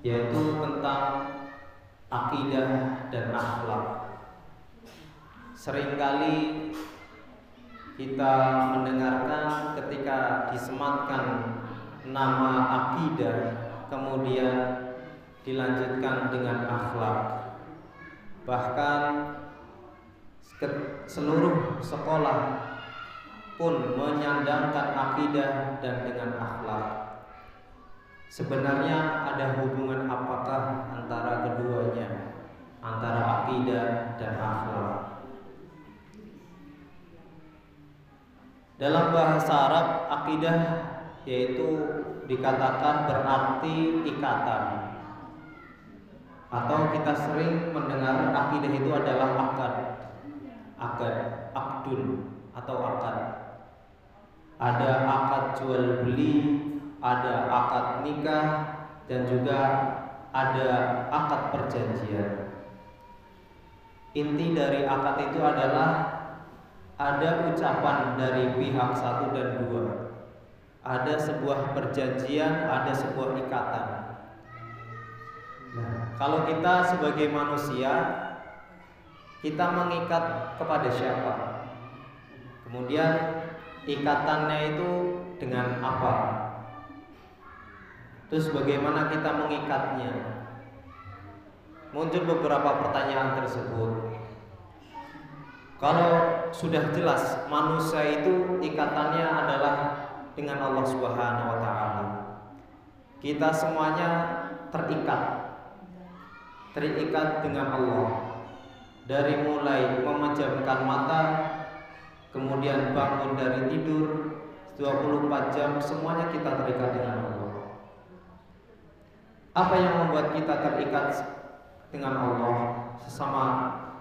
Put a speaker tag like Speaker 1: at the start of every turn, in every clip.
Speaker 1: yaitu tentang akidah dan akhlak. Seringkali kita mendengarkan ketika disematkan nama akidah kemudian dilanjutkan dengan akhlak. Bahkan seluruh sekolah pun menyandangkan akidah dan dengan akhlak. Sebenarnya ada hubungan apakah antara keduanya, antara akidah dan akhlak? Dalam bahasa Arab, akidah yaitu dikatakan berarti ikatan. Atau kita sering mendengar akidah itu adalah akad. Akad, akdun atau akad. Ada akad jual beli, ada akad nikah dan juga ada akad perjanjian. Inti dari akad itu adalah ada ucapan dari pihak satu dan dua. Ada sebuah perjanjian, ada sebuah ikatan. Nah, kalau kita sebagai manusia, kita mengikat kepada siapa? Kemudian ikatannya itu dengan apa? Terus bagaimana kita mengikatnya? Muncul beberapa pertanyaan tersebut. Kalau sudah jelas manusia itu ikatannya adalah dengan Allah Subhanahu wa taala. Kita semuanya terikat. Terikat dengan Allah. Dari mulai memejamkan mata kemudian bangun dari tidur 24 jam semuanya kita terikat dengan Allah. Apa yang membuat kita terikat dengan Allah sesama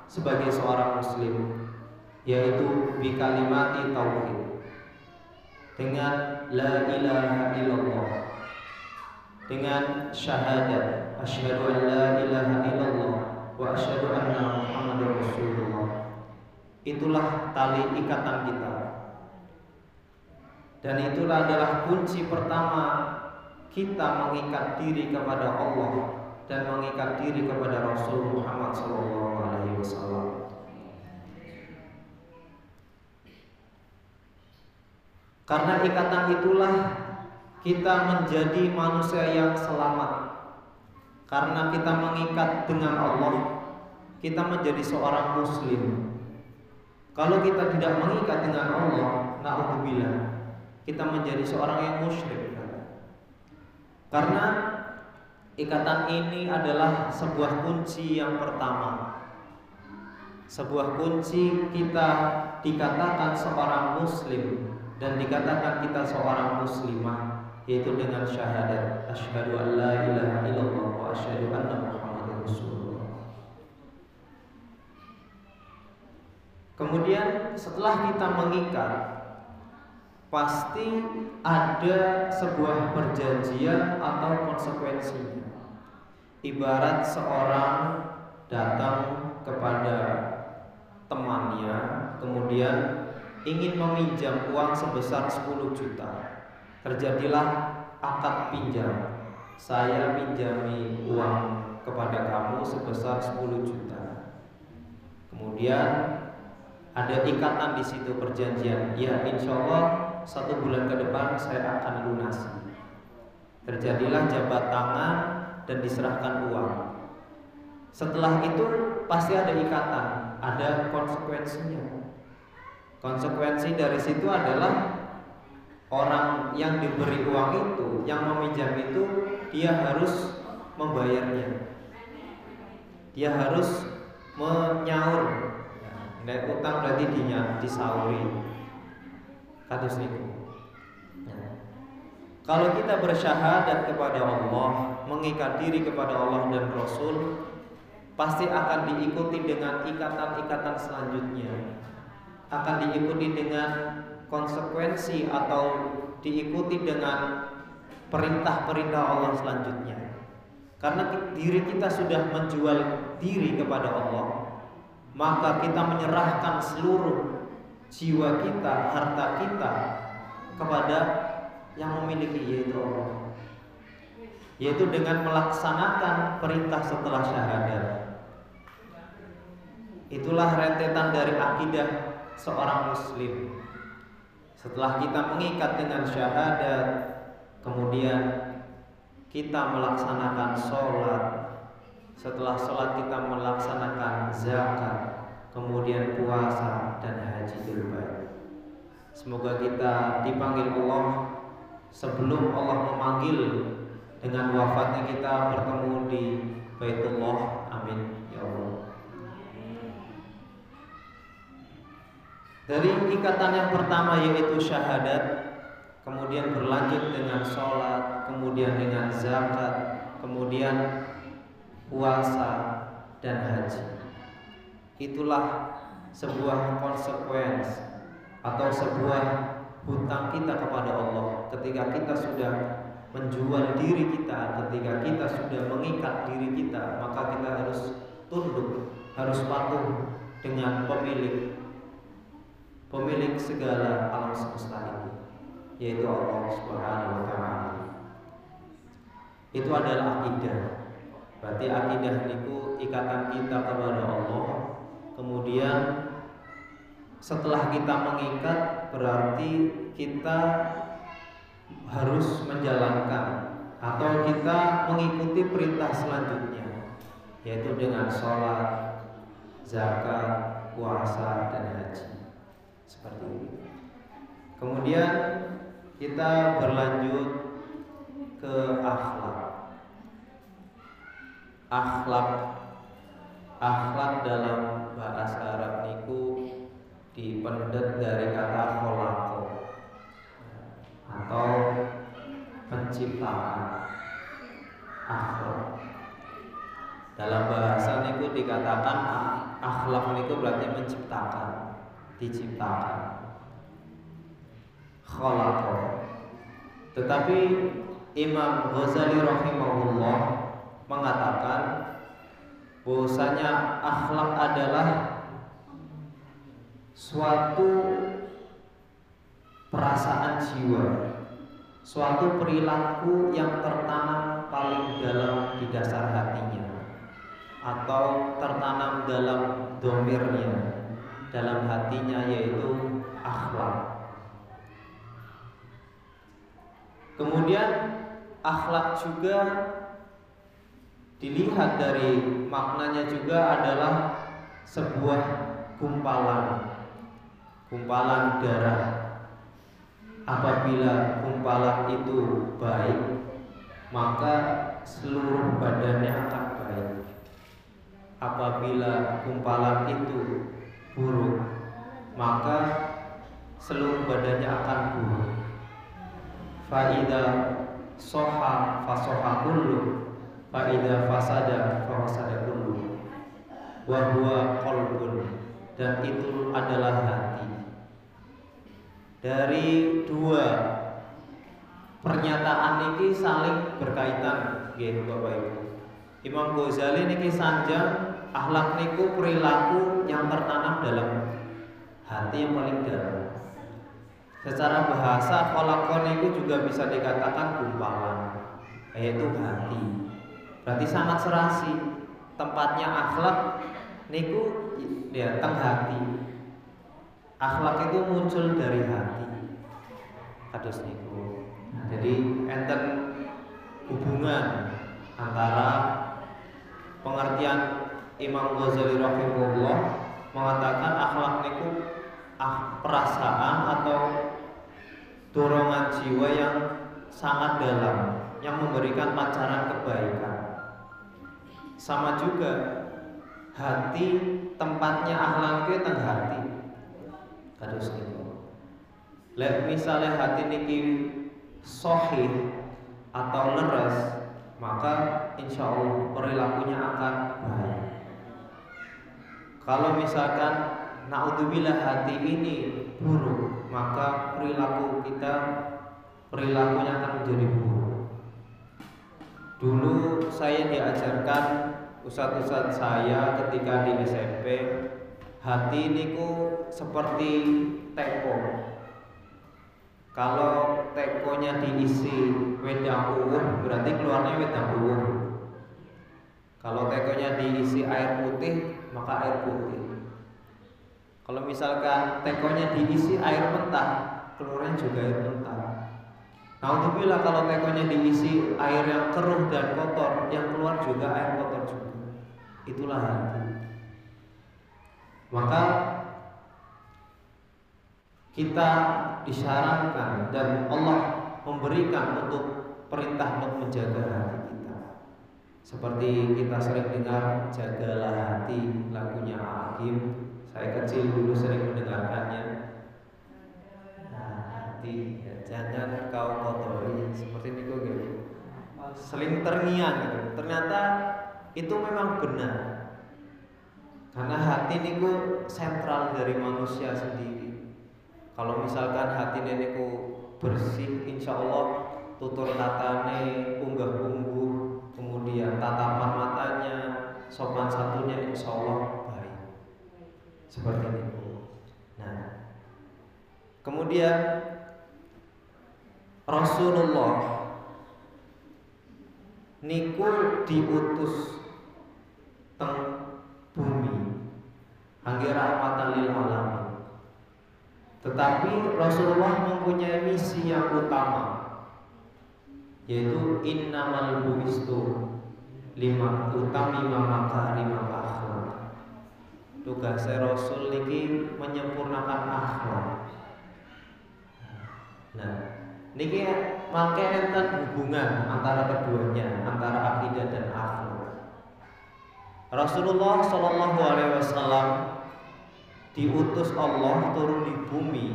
Speaker 1: sebagai seorang muslim? yaitu bi kalimati tauhid. Dengan la ilaha illallah. Dengan syahadat asyhadu an la ilaha illallah wa asyhadu anna muhammadar rasulullah. Itulah tali ikatan kita. Dan itulah adalah kunci pertama kita mengikat diri kepada Allah dan mengikat diri kepada Rasul Muhammad SAW. Karena ikatan itulah kita menjadi manusia yang selamat. Karena kita mengikat dengan Allah, kita menjadi seorang muslim. Kalau kita tidak mengikat dengan Allah, naudzubillah, kita menjadi seorang yang musyrik. Karena ikatan ini adalah sebuah kunci yang pertama. Sebuah kunci kita dikatakan seorang muslim dan dikatakan kita seorang muslimah yaitu dengan syahadat asyhadu an la ilaha illallah wa asyhadu anna muhammadar rasulullah. Kemudian setelah kita mengikat pasti ada sebuah perjanjian atau konsekuensinya. Ibarat seorang datang kepada temannya kemudian ingin meminjam uang sebesar 10 juta. Terjadilah akad pinjam. Saya pinjami uang kepada kamu sebesar 10 juta. Kemudian ada ikatan di situ perjanjian. Ya, insya Allah satu bulan ke depan saya akan lunasi. Terjadilah jabat tangan dan diserahkan uang. Setelah itu pasti ada ikatan, ada konsekuensinya. Konsekuensi dari situ adalah orang yang diberi uang itu, yang meminjam itu, dia harus membayarnya. Dia harus menyaur. Nek utang berarti dinya disauri. Kados niku. Ya. Kalau kita bersyahadat kepada Allah, mengikat diri kepada Allah dan Rasul, pasti akan diikuti dengan ikatan-ikatan selanjutnya akan diikuti dengan konsekuensi atau diikuti dengan perintah-perintah Allah selanjutnya. Karena diri kita sudah menjual diri kepada Allah, maka kita menyerahkan seluruh jiwa kita, harta kita kepada yang memiliki yaitu Allah. yaitu dengan melaksanakan perintah setelah syahadat. Itulah rentetan dari akidah seorang muslim. Setelah kita mengikat dengan syahadat, kemudian kita melaksanakan sholat. Setelah sholat kita melaksanakan zakat, kemudian puasa dan haji terbaik. Semoga kita dipanggil Allah sebelum Allah memanggil dengan wafatnya kita bertemu di Baitullah. Amin ya Allah. Dari ikatan yang pertama yaitu syahadat, kemudian berlanjut dengan sholat, kemudian dengan zakat, kemudian puasa dan haji. Itulah sebuah konsekuensi atau sebuah hutang kita kepada Allah ketika kita sudah menjual diri kita, ketika kita sudah mengikat diri kita, maka kita harus tunduk, harus patuh dengan pemilik pemilik segala alam semesta ini, yaitu Allah Subhanahu wa taala. Itu adalah akidah. Berarti akidah itu ikatan kita kepada Allah. Kemudian setelah kita mengikat berarti kita harus menjalankan atau kita mengikuti perintah selanjutnya yaitu dengan sholat, zakat, puasa dan haji seperti ini. Kemudian kita berlanjut ke akhlak. Akhlak akhlak dalam bahasa Arab niku dipendet dari kata kholako atau penciptaan akhlak. Dalam bahasa niku dikatakan akhlak niku berarti menciptakan, diciptakan. Kholako. Tetapi Imam Ghazali rahimahullah mengatakan bahwasanya akhlak adalah suatu perasaan jiwa, suatu perilaku yang tertanam paling dalam di dasar hatinya, atau tertanam dalam domirnya, dalam hatinya yaitu akhlak. Kemudian akhlak juga dilihat dari maknanya juga adalah sebuah gumpalan. Gumpalan darah. Apabila gumpalan itu baik maka seluruh badannya akan baik. Apabila gumpalan itu buruk maka seluruh badannya akan buruk. Faida soha fasoha kullu Fa'idha fasada fasada kullu. Wa huwa qalbun. Dan itu adalah hati. Dari dua Pernyataan ini saling berkaitan Gitu Bapak Ibu. Imam Ghazali niki sanjang Akhlak niku perilaku yang tertanam dalam hati yang paling dalam. Secara bahasa kolakon itu juga bisa dikatakan gumpalan Yaitu hati berarti sangat serasi. Tempatnya akhlak niku ya teng hati. Akhlak itu muncul dari hati. Kados niku. Jadi enten hubungan antara pengertian Imam Ghazali rahimahullah mengatakan akhlak niku ah, perasaan atau dorongan jiwa yang sangat dalam yang memberikan pancaran kebaikan sama juga hati tempatnya akhlak itu teng hati. Kados niku lek misalnya hati niki sohih atau leres maka insya Allah perilakunya akan baik. Kalau misalkan naudzubillah hati ini buruk maka perilaku kita perilakunya akan menjadi buruk Dulu saya diajarkan ustadz-ustadz saya ketika di SMP Hati niku seperti teko Kalau tekonya diisi wedang uwuh berarti keluarnya wedang uwuh. Kalau tekonya diisi air putih maka air putih. Kalau misalkan tekonya diisi air mentah, keluarnya juga air mentah. Bila kalau tekonya diisi air yang keruh dan kotor, yang keluar juga air kotor juga. Itulah hati. Maka kita disyaratkan dan Allah memberikan untuk perintah untuk menjaga hati kita. Seperti kita sering dengar jagalah hati lagunya Hakim. Saya kecil dulu sering mendengarkannya. Hati ya, jangan kau kotori seperti itu gitu. Seling terngiang gitu. Ternyata itu memang benar. Karena hati niku sentral dari manusia sendiri. Kalau misalkan hati niku bersih, insya Allah tutur katane, unggah ungguh, kemudian tatapan matanya, sopan satunya insya Allah baik. Seperti itu. Nah, kemudian Rasulullah niku diutus teng bumi angge rahmatan lil alamin. Tetapi Rasulullah mempunyai misi yang utama yaitu innamal buistu lima utami makarimah akhlak. Tugas Rasul niki menyempurnakan akhlak. Nah, niki mangke enten hubungan antara keduanya, antara akidah dan akhlak. Rasulullah Shallallahu Alaihi Wasallam diutus Allah turun di bumi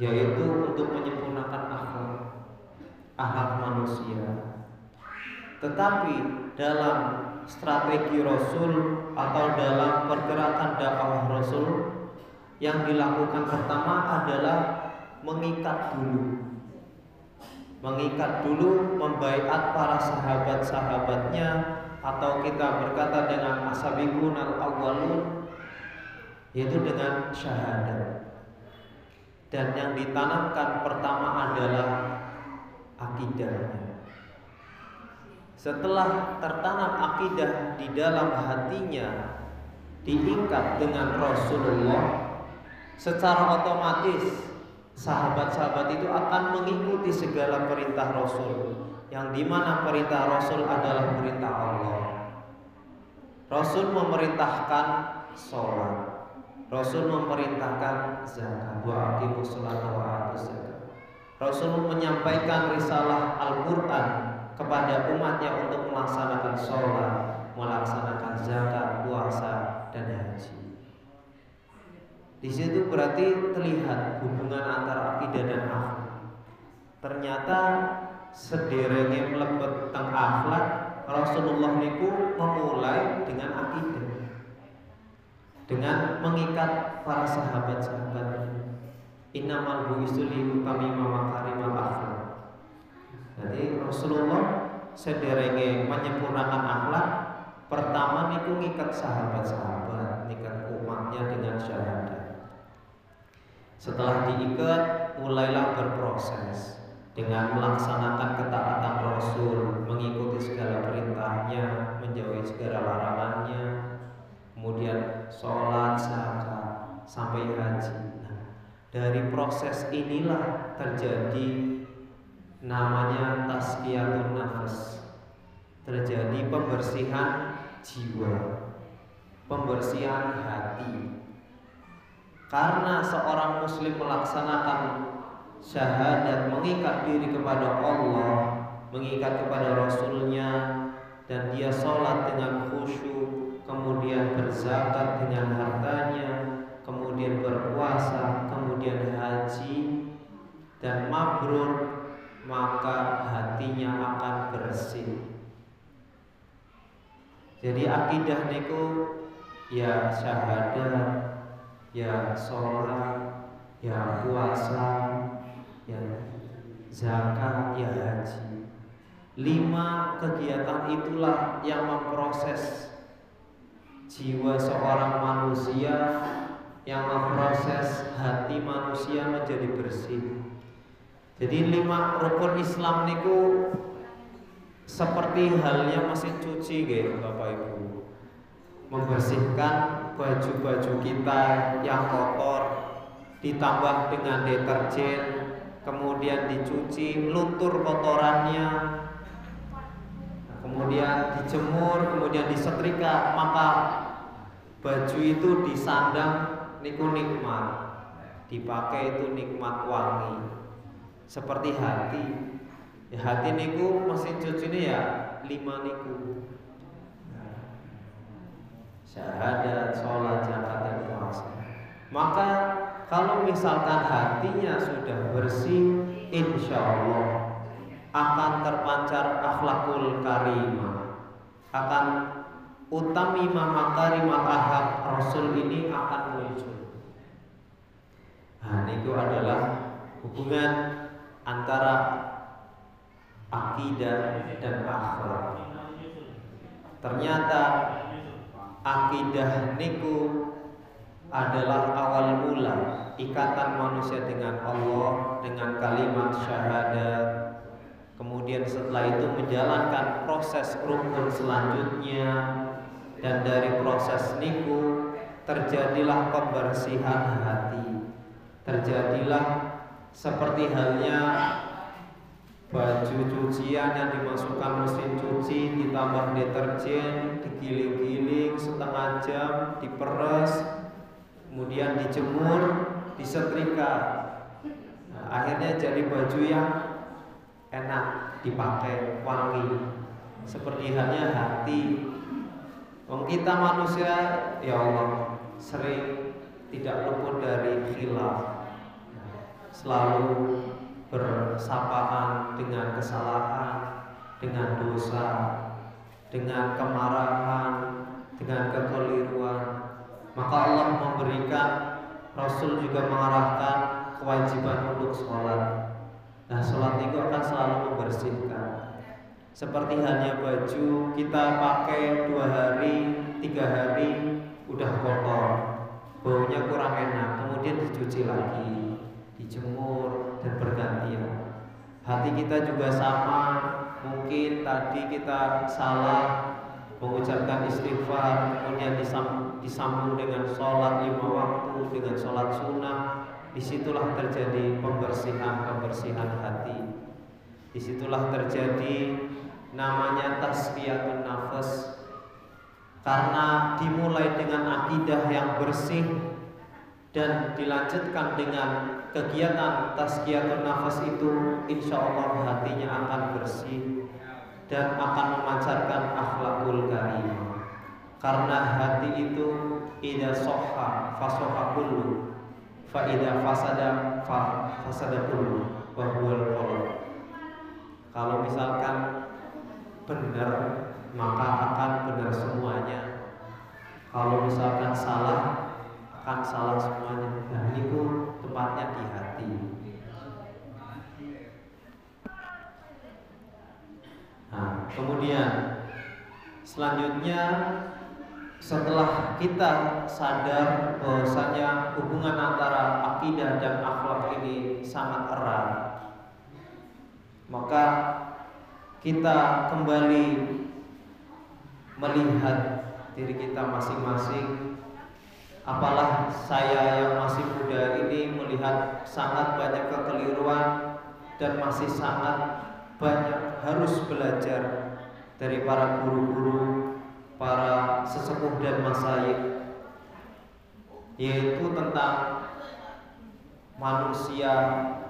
Speaker 1: yaitu untuk menyempurnakan akhlak akhlak manusia. Tetapi dalam strategi Rasul atau dalam pergerakan dakwah Rasul yang dilakukan pertama adalah mengikat dulu mengikat dulu membaiat para sahabat-sahabatnya atau kita berkata dengan asabikun al awwalun yaitu dengan syahadat. Dan yang ditanamkan pertama adalah akidahnya. Setelah tertanam akidah di dalam hatinya diikat dengan Rasulullah secara otomatis sahabat-sahabat itu akan mengikuti segala perintah Rasul yang di mana perintah Rasul adalah perintah Allah. Rasul memerintahkan sholat. Rasul memerintahkan zakat. Zakat. Rasul menyampaikan risalah Al-Qur'an kepada umatnya untuk melaksanakan sholat, melaksanakan zakat, puasa. Di situ berarti terlihat hubungan antara akidah dan akhlak. Ternyata sederenge mlebet teng akhlak Rasulullah niku memulai dengan akidah dengan mengikat para sahabat-sahabat Innamal bu'istu li utamima makarimal akhlak. Jadi Rasulullah sederenge menyempurnakan akhlak pertama niku ngikat sahabat-sahabat, ngikat umatnya dengan syahadat. Setelah diikat mulailah berproses dengan melaksanakan ketaatan Rasul, mengikuti segala perintahnya, menjauhi segala larangannya, kemudian sholat, zakat, sampai haji. Nah, dari proses inilah terjadi namanya tazkiyatun nafas. Terjadi pembersihan jiwa, pembersihan hati. Karena seorang muslim melaksanakan syahadat mengikat diri kepada Allah mengikat kepada Rasulnya dan dia sholat dengan khusyuk kemudian berzakat dengan hartanya kemudian berpuasa kemudian haji dan mabrur maka hatinya akan bersih. Jadi akidah niku ya syahadat ya sholat ya puasa ya zakat, ya haji. Lima kegiatan itulah yang memproses jiwa seorang manusia yang memproses hati manusia menjadi bersih. Jadi lima rukun Islam niku seperti halnya mesin cuci gitu Bapak Ibu. Membersihkan baju-baju kita yang kotor ditambah dengan deterjen kemudian dicuci luntur kotorannya kemudian dijemur kemudian disetrika maka baju itu disandang niku nikmat dipakai itu nikmat wangi seperti hati. Ya hati niku mesin cuci ini ya lima niku syahadat, sholat, zakat dan puasa. Maka kalau misalkan hatinya sudah bersih insya Allah akan terpancar akhlakul karimah. Akan utami makarimah ahad Rasul ini akan muncul. Nah itu adalah hubungan antara akidah dan akhlak. Ternyata akidah niku adalah awal mula ikatan manusia dengan Allah dengan kalimat syahadat. Kemudian setelah itu menjalankan proses rukun selanjutnya dan dari proses niku terjadilah kebersihan hati. Terjadilah seperti halnya baju cucian yang dimasukkan mesin cuci ditambah deterjen digiling-giling setengah jam diperes kemudian dijemur disetrika. Nah, akhirnya jadi baju yang enak dipakai wangi. Seperti halnya hati. Wong kita manusia ya Allah sering tidak luput dari khilaf. Selalu bersapaan dengan kesalahan, dengan dosa, dengan kemarahan, dengan kekeliruan. Maka Allah memberikan Rasul juga mengarahkan kewajiban untuk sholat. Nah sholat itu akan selalu membersihkan. Seperti halnya baju kita pakai dua hari, tiga hari udah kotor, baunya kurang enak, kemudian dicuci lagi dijemur dan bergantian. Hati kita juga sama, mungkin tadi kita salah mengucapkan istighfar, kemudian disambung dengan sholat lima waktu, dengan sholat sunnah, di situlah terjadi pembersihan-pembersihan hati. Di situlah terjadi namanya tasfiyatun nafas karena dimulai dengan akidah yang bersih dan dilanjutkan dengan kegiatan tazkiyatun nafas itu insya Allah hatinya akan bersih dan akan memancarkan akhlakul karimah. Karena hati itu ida soha fasoha kullu fa ida fasada fa fasada kullu wa kalau misalkan benar maka akan benar semuanya. Kalau misalkan salah akan salah semuanya. Nah itu tempatnya di hati. Nah, kemudian selanjutnya setelah kita sadar bahwasanya hubungan antara akidah dan akhlak ini sangat erat, maka kita kembali melihat diri kita masing-masing Apalah saya yang masih muda ini melihat sangat banyak kekeliruan dan masih sangat banyak harus belajar dari para guru-guru, para sesepuh dan masyayikh yaitu tentang manusia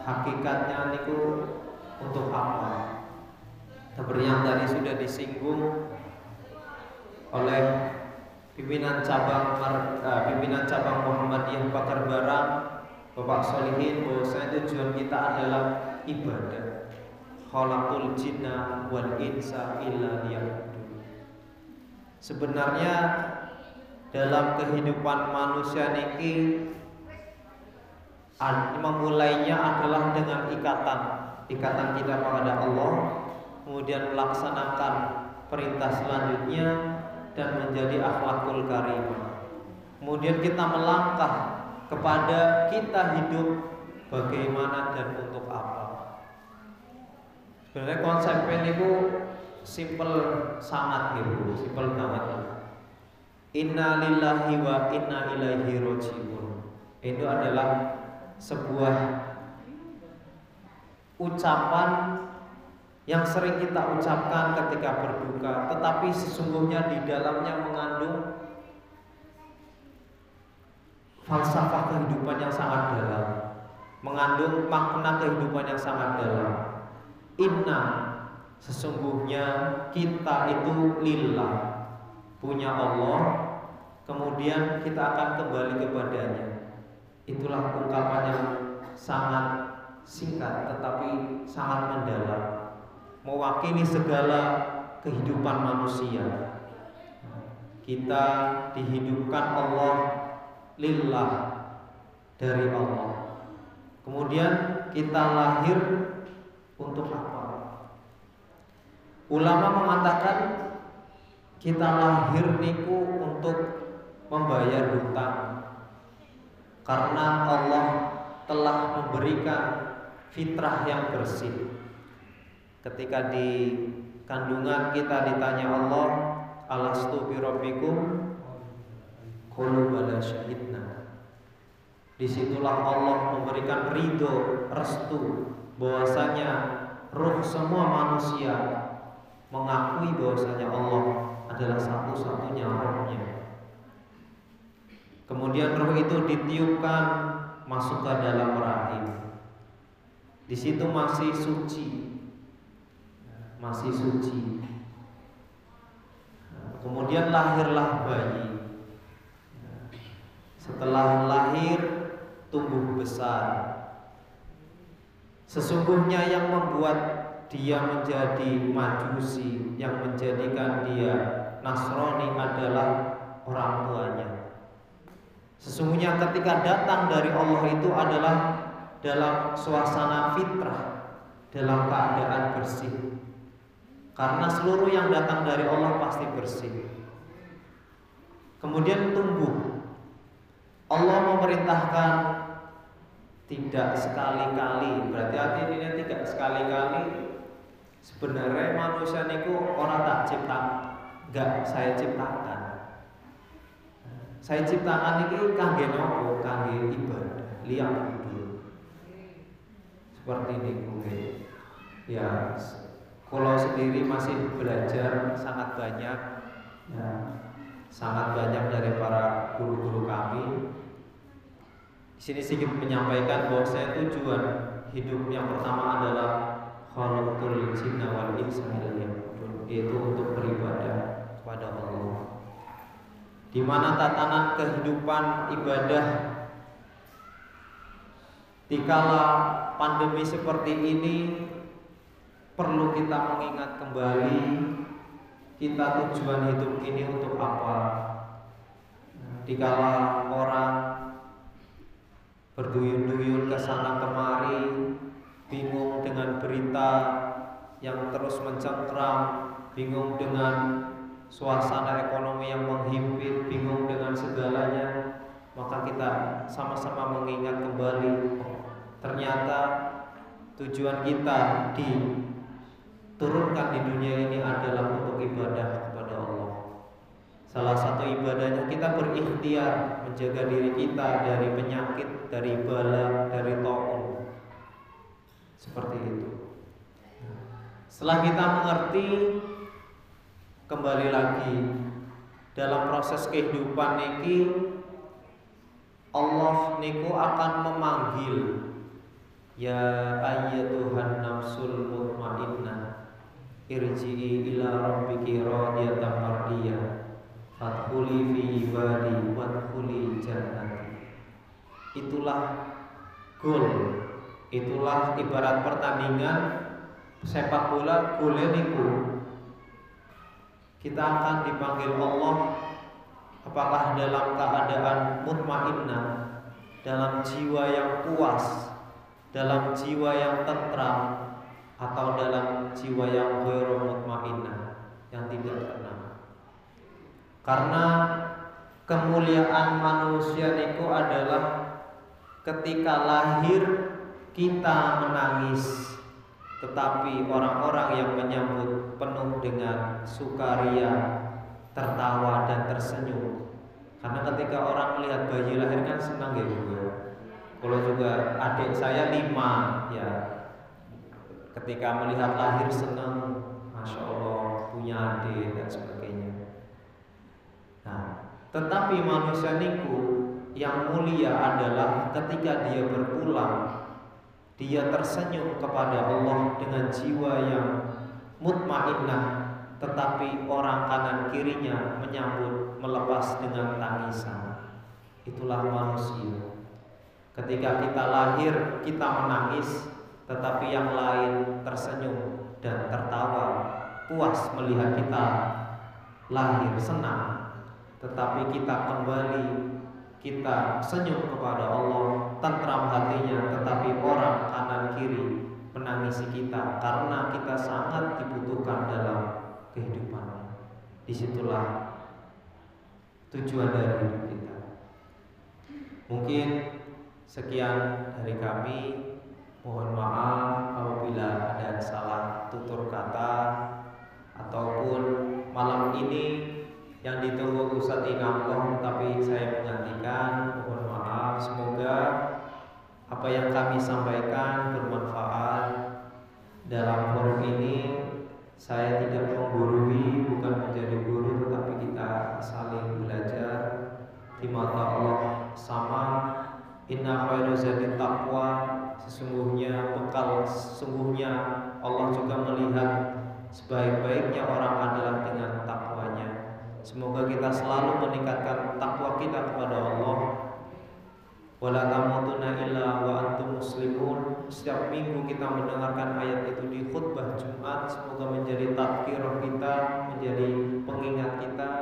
Speaker 1: hakikatnya niku untuk apa? Seperti yang tadi sudah disinggung oleh pimpinan cabang uh, pimpinan cabang Muhammadiyah Bakar Barang Bapak Solihin bahwa tujuan kita adalah ibadah. Khalaqul jinna wal insa illa Sebenarnya dalam kehidupan manusia niki memulainya adalah dengan ikatan. Ikatan kita kepada Allah kemudian melaksanakan perintah selanjutnya dan menjadi akhlakul karimah. Kemudian kita melangkah kepada kita hidup bagaimana dan untuk apa. Sebenarnya konsepnya itu simple sangat gitu, simple banget. Inna lillahi wa inna ilaihi rojiun. Itu adalah sebuah ucapan yang sering kita ucapkan ketika berduka, tetapi sesungguhnya di dalamnya mengandung falsafah kehidupan yang sangat dalam, mengandung makna kehidupan yang sangat dalam. Inna sesungguhnya kita itu lillah punya Allah kemudian kita akan kembali kepadanya itulah ungkapan yang sangat singkat tetapi sangat mendalam mewakili segala kehidupan manusia kita dihidupkan Allah lillah dari Allah kemudian kita lahir untuk apa? Ulama mengatakan kita lahir niku untuk membayar hutang karena Allah telah memberikan fitrah yang bersih. Ketika di kandungan kita ditanya Allah, alastu bi rabbikum? Qulu bala syahidna. Di situlah Allah memberikan ridho, restu bahwasanya roh semua manusia mengakui bahwasanya Allah adalah satu-satunya rohnya. Kemudian roh itu ditiupkan masuk ke dalam rahim. Di situ masih suci. Masih suci. Kemudian lahirlah bayi. Setelah lahir tumbuh besar Sesungguhnya yang membuat dia menjadi majusi Yang menjadikan dia Nasrani adalah orang tuanya Sesungguhnya ketika datang dari Allah itu adalah Dalam suasana fitrah Dalam keadaan bersih Karena seluruh yang datang dari Allah pasti bersih. Kemudian tumbuh. Allah memerintahkan tidak sekali-kali. Berarti arti ini tidak sekali-kali. Sebenarnya manusia niku orang tak cipta enggak saya ciptakan. Saya ciptakan ini kangge nopo? Kangge ibadah. Liang dulu seperti ini mungkin. Ya kalau sendiri masih belajar sangat banyak ya, sangat banyak dari para guru-guru kami di sini sedikit menyampaikan bahwa saya tujuan hidup yang pertama adalah khalaqul jinna wal insa yaitu untuk beribadah kepada Allah. Di mana tatanan kehidupan ibadah dikala pandemi seperti ini perlu kita mengingat kembali kita tujuan hidup ini untuk apa. Dikala orang berduyun-duyun ke sana kemari, bingung dengan berita yang terus mencengkram, bingung dengan suasana ekonomi yang menghimpit, bingung dengan segalanya, maka kita sama-sama mengingat kembali oh, ternyata tujuan kita diturunkan di dunia ini adalah untuk ibadah kepada Allah. Salah satu ibadahnya kita berikhtiar menjaga diri kita dari penyakit dari bala, dari taun. Seperti itu. Setelah kita mengerti kembali lagi dalam proses kehidupan niki Allah niku akan memanggil Ya ayyatuhan nafsul mutmainnah irji'i ila rabbiki radiyatan mardiyah fadkhuli fi ibadi wadkhuli jannah itulah gol itulah ibarat pertandingan sepak bola golnya niku. Kita akan dipanggil Allah apakah dalam keadaan mutmainnah dalam jiwa yang puas dalam jiwa yang tentram atau dalam jiwa yang ghairu mutmainnah yang tidak tenang karena kemuliaan manusia itu adalah ketika lahir kita menangis tetapi orang-orang yang menyambut penuh dengan sukaria, tertawa dan tersenyum. Karena ketika orang melihat bayi lahir kan senang ya Bu. Ya. Kalau juga adik saya lima ya ketika melihat lahir senang, masya Allah punya adik dan sebagainya. Nah, tetapi manusia niku yang mulia adalah ketika dia berpulang dia tersenyum kepada Allah dengan jiwa yang mutmainnah tetapi orang kanan kirinya menyambut melepas dengan tangisan itulah manusia ketika kita lahir kita menangis tetapi yang lain tersenyum dan tertawa puas melihat kita lahir senang tetapi kita kembali kita senyum kepada Allah, tentram hatinya, tetapi orang kanan kiri menangisi kita karena kita sangat dibutuhkan dalam kehidupan. Di situlah tujuan dari hidup kita. Mungkin sekian dari kami. Mohon maaf apabila ada salah tutur kata ataupun malam ini yang ditunggu Ustadz Inamkoh tapi saya menggantikan mohon maaf. Semoga apa yang kami sampaikan bermanfaat dalam forum ini. Saya tidak menggurui bukan menjadi guru tetapi kita saling belajar di mata Allah sama. Inna khairu taqwa sesungguhnya bekal sesungguhnya Allah juga melihat sebaik-baiknya orang adalah dengan takwanya Semoga kita selalu meningkatkan takwa kita kepada Allah. Wala tamutunna illa wa antum muslimun. Setiap minggu kita mendengarkan ayat itu di khutbah Jumat. Semoga menjadi tadkirah kita, menjadi pengingat kita.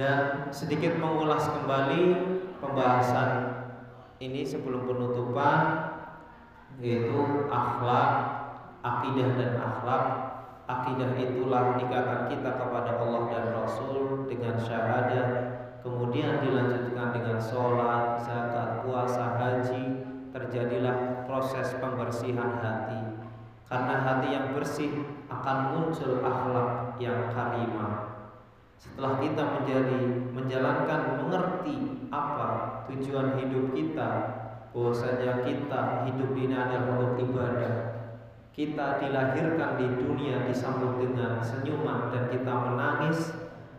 Speaker 1: Dan sedikit mengulas kembali pembahasan ini sebelum penutupan yaitu akhlak, akidah dan akhlak. Akidah itulah ikatan kita kepada Allah dan Rasul dengan syahadat. Kemudian dilanjutkan dengan sholat, zakat, puasa, haji. Terjadilah proses pembersihan hati. Karena hati yang bersih akan muncul akhlak yang karimah. Setelah kita menjadi menjalankan mengerti apa tujuan hidup kita bahwasanya kita hidup ini adalah untuk ibadah kita dilahirkan di dunia disambut dengan senyuman dan kita menangis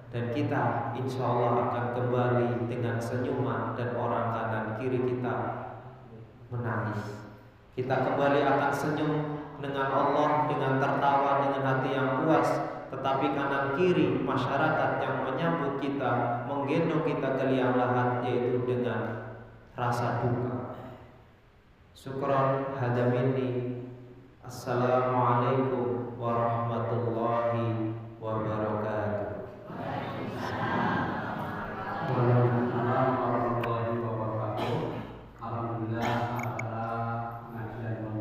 Speaker 1: dan kita insya Allah akan kembali dengan senyuman dan orang kanan kiri kita menangis. Kita kembali akan senyum dengan Allah dengan tertawa dengan hati yang puas tetapi kanan kiri masyarakat yang menyambut kita menggendong kita ke liang lahat yaitu dengan rasa duka. Syukran hada minni. Assalamualaikum warahmatullahi wabarakatuh. Waalaikumsalam. warahmatullahi wabarakatuh